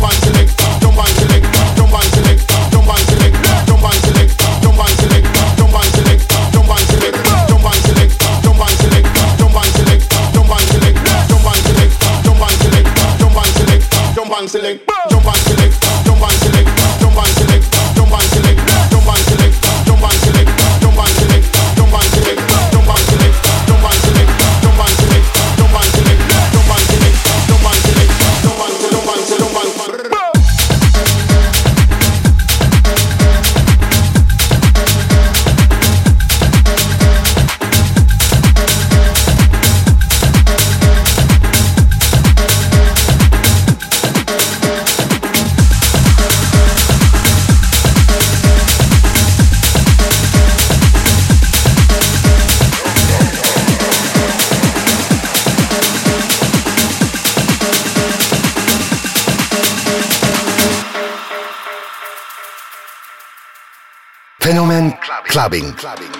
One to select. Clubbing. clubbing.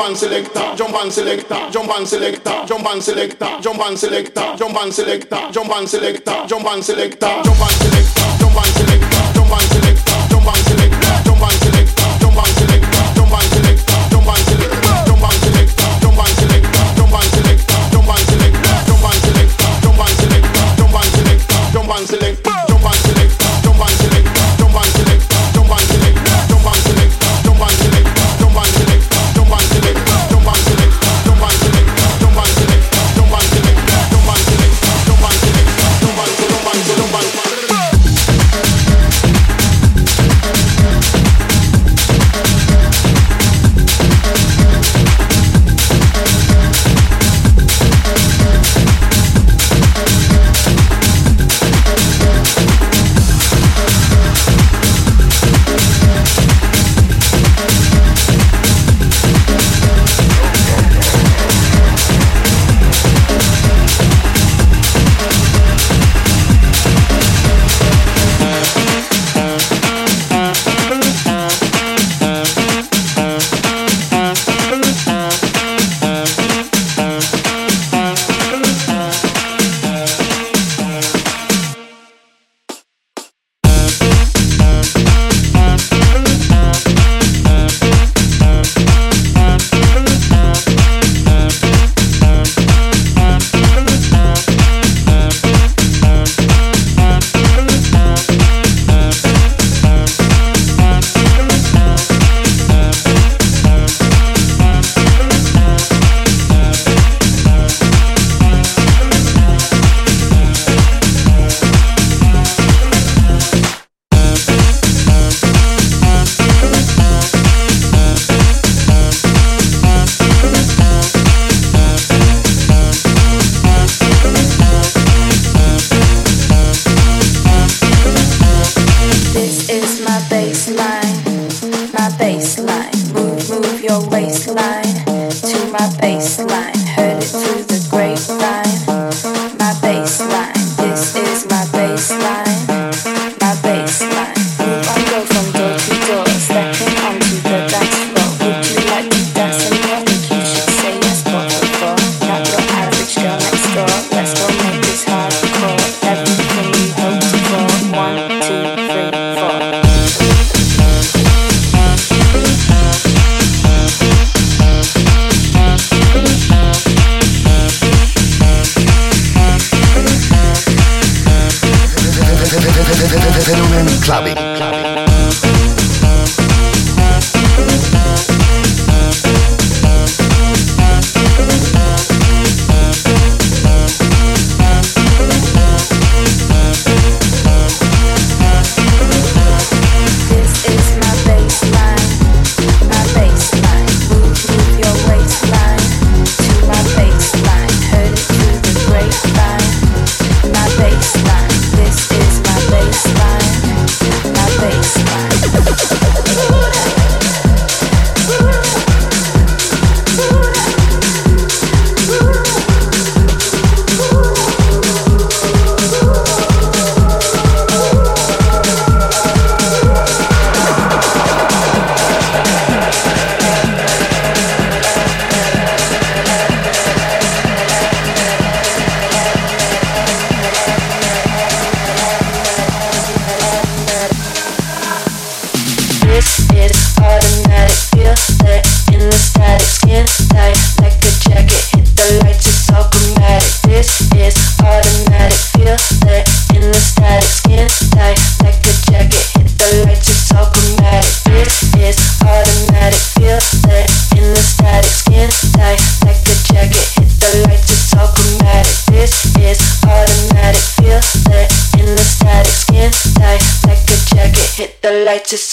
And selector, jump and selector, jump and selector, jump and selector, jump and selector, jump and selector, jump and selector, jump and selector, jump and selector,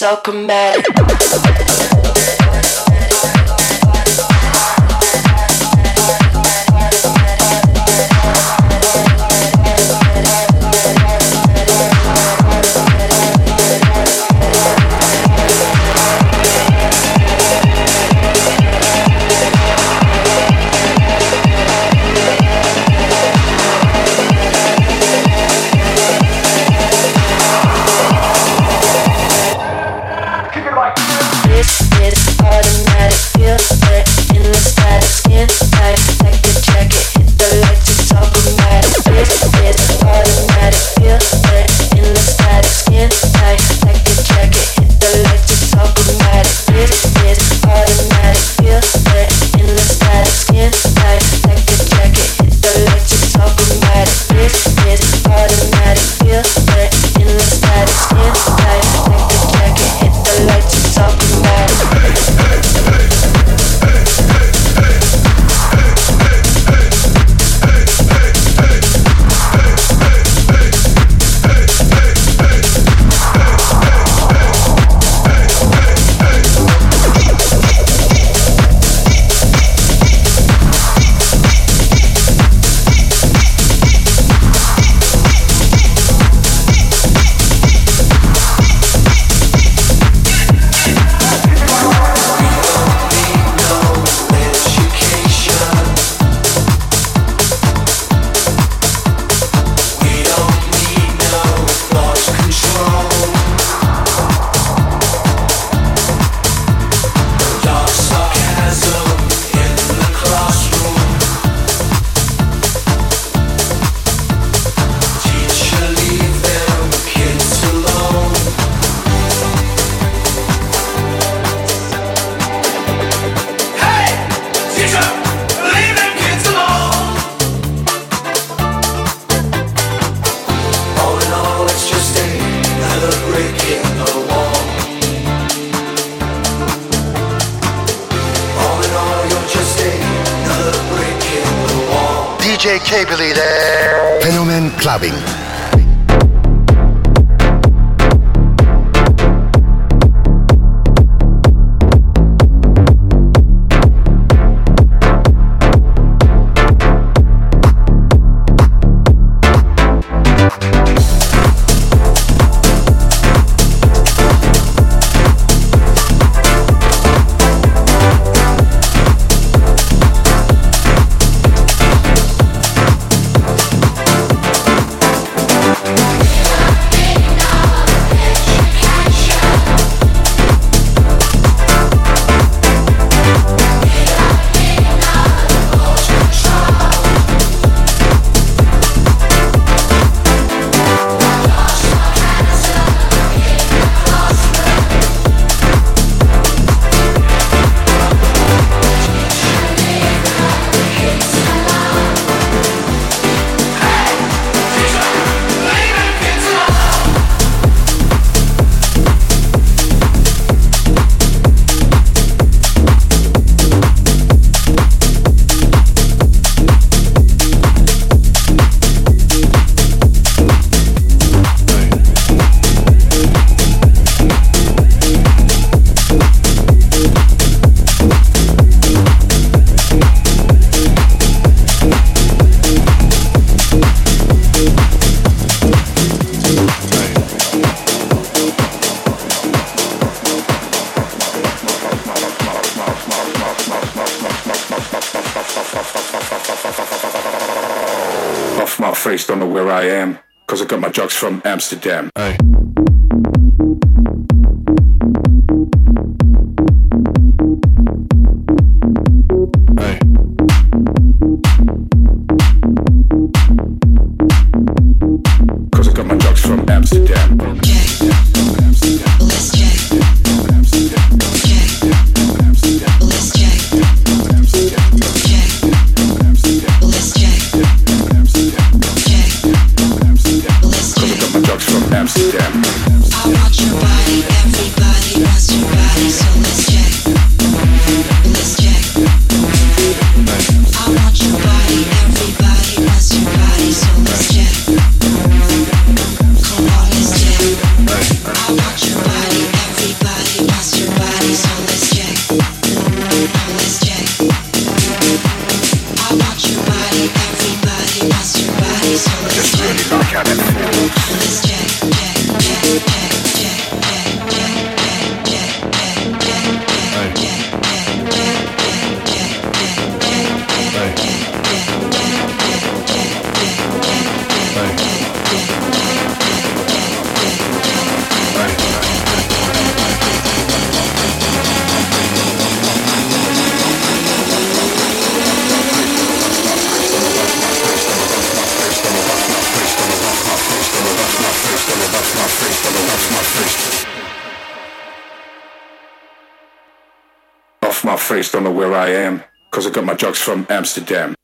so chromatic. Amsterdam. Amsterdam.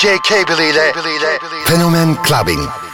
DJ Cable ile Fenomen Clubbing.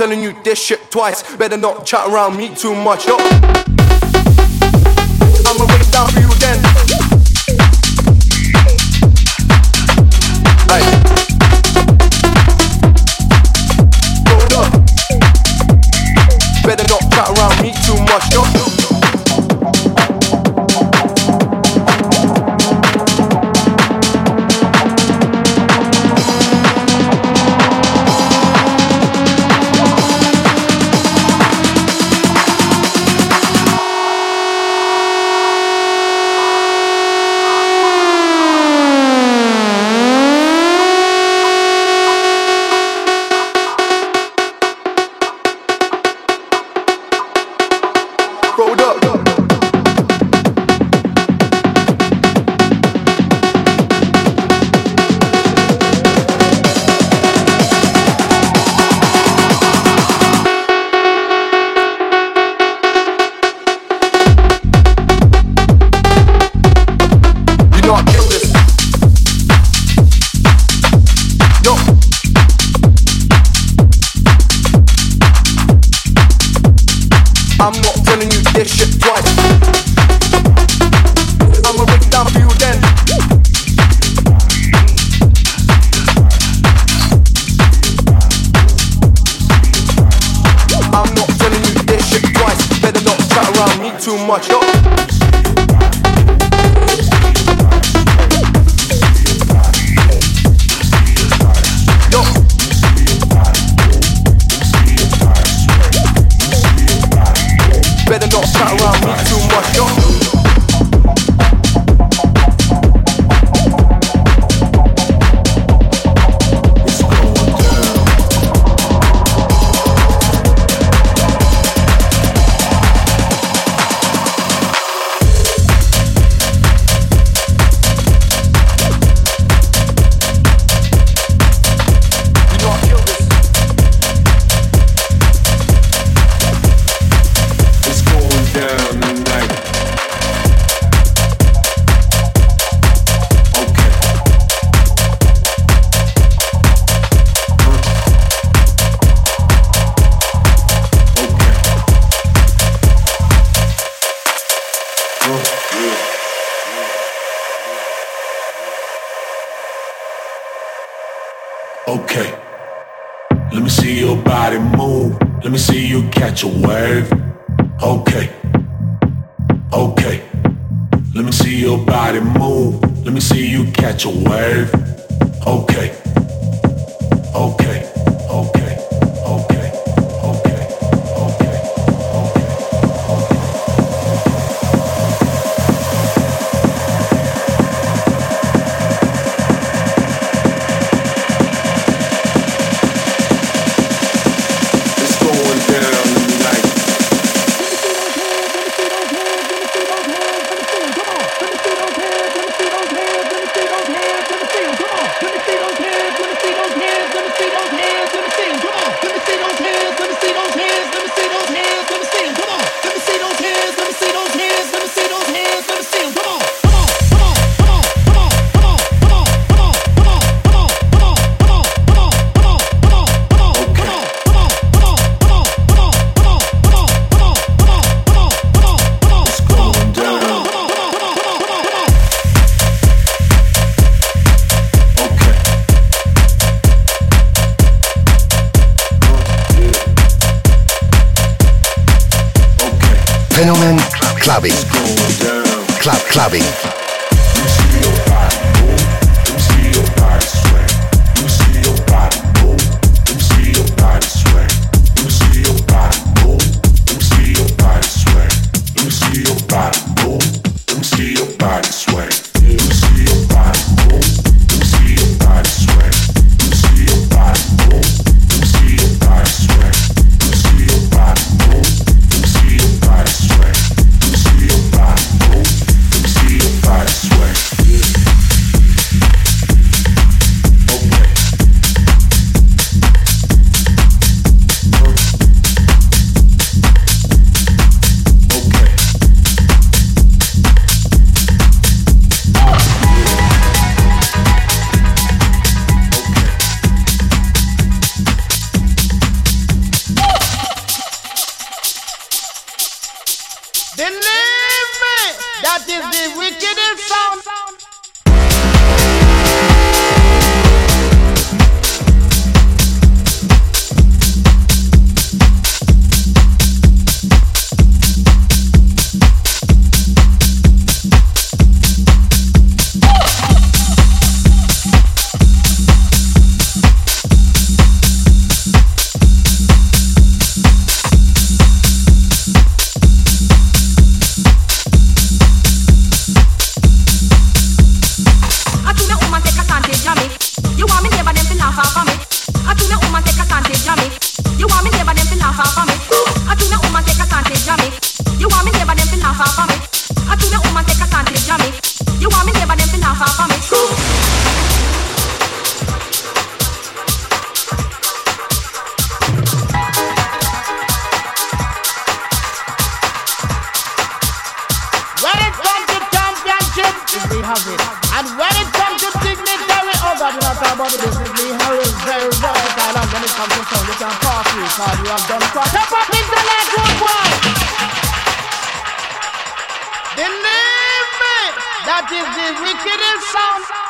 telling you this shit twice. Better not chat around me too much. Yo. I'ma break down for you again. catch a wave. Okay, okay. Let me see your body move. Let me see you catch a wave. Okay, okay, okay. Have it. And when it comes to dignitary, oh God, you not talk about the business. We have it very versatile. And when it comes to sound, you can pass you. Cause you have done quite a pop intellect, good boy. Believe me, that is the wickedest sound.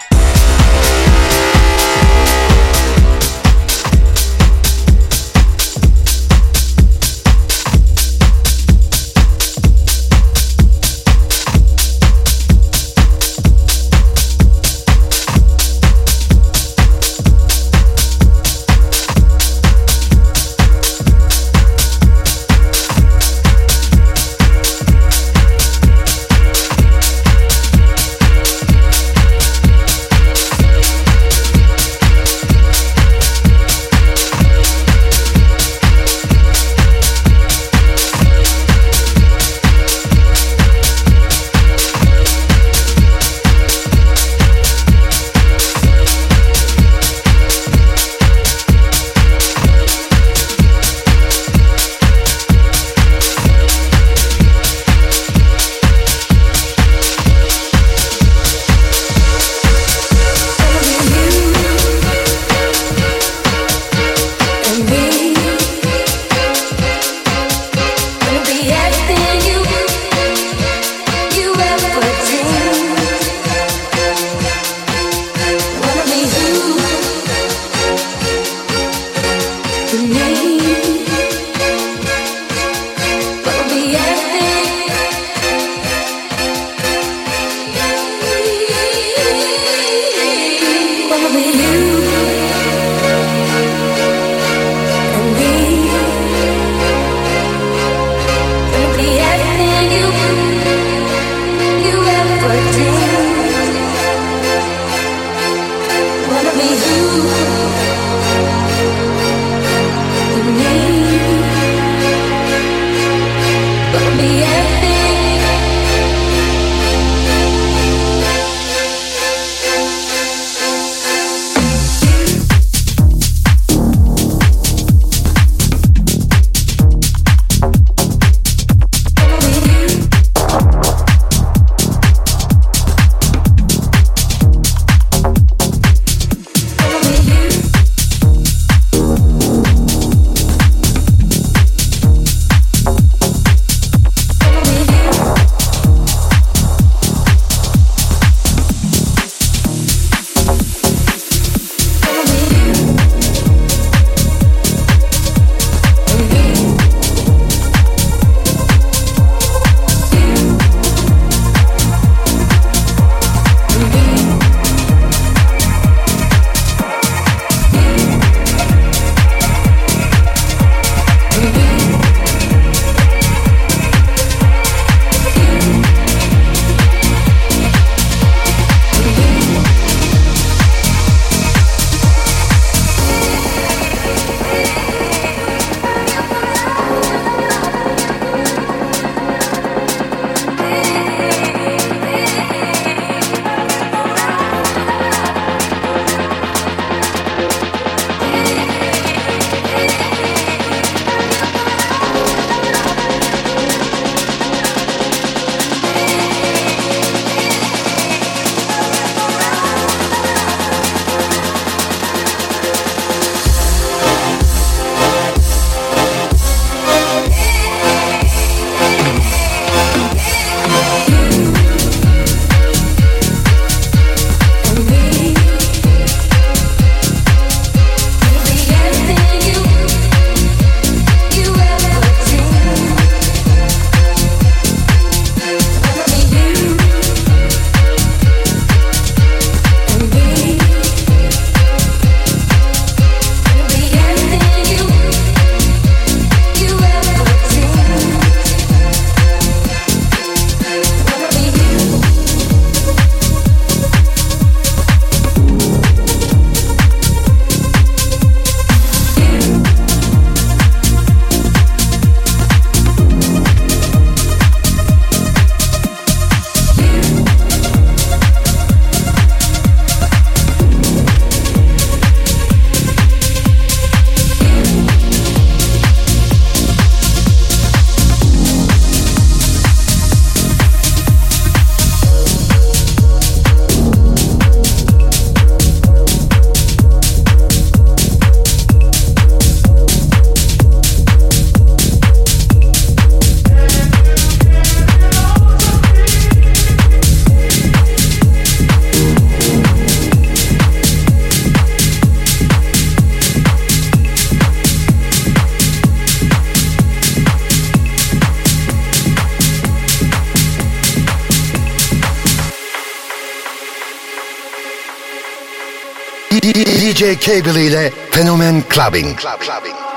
Cable ile Fenomen Clubbing. Club, clubbing.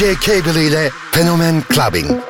DJ Cable ile Fenomen Clubbing.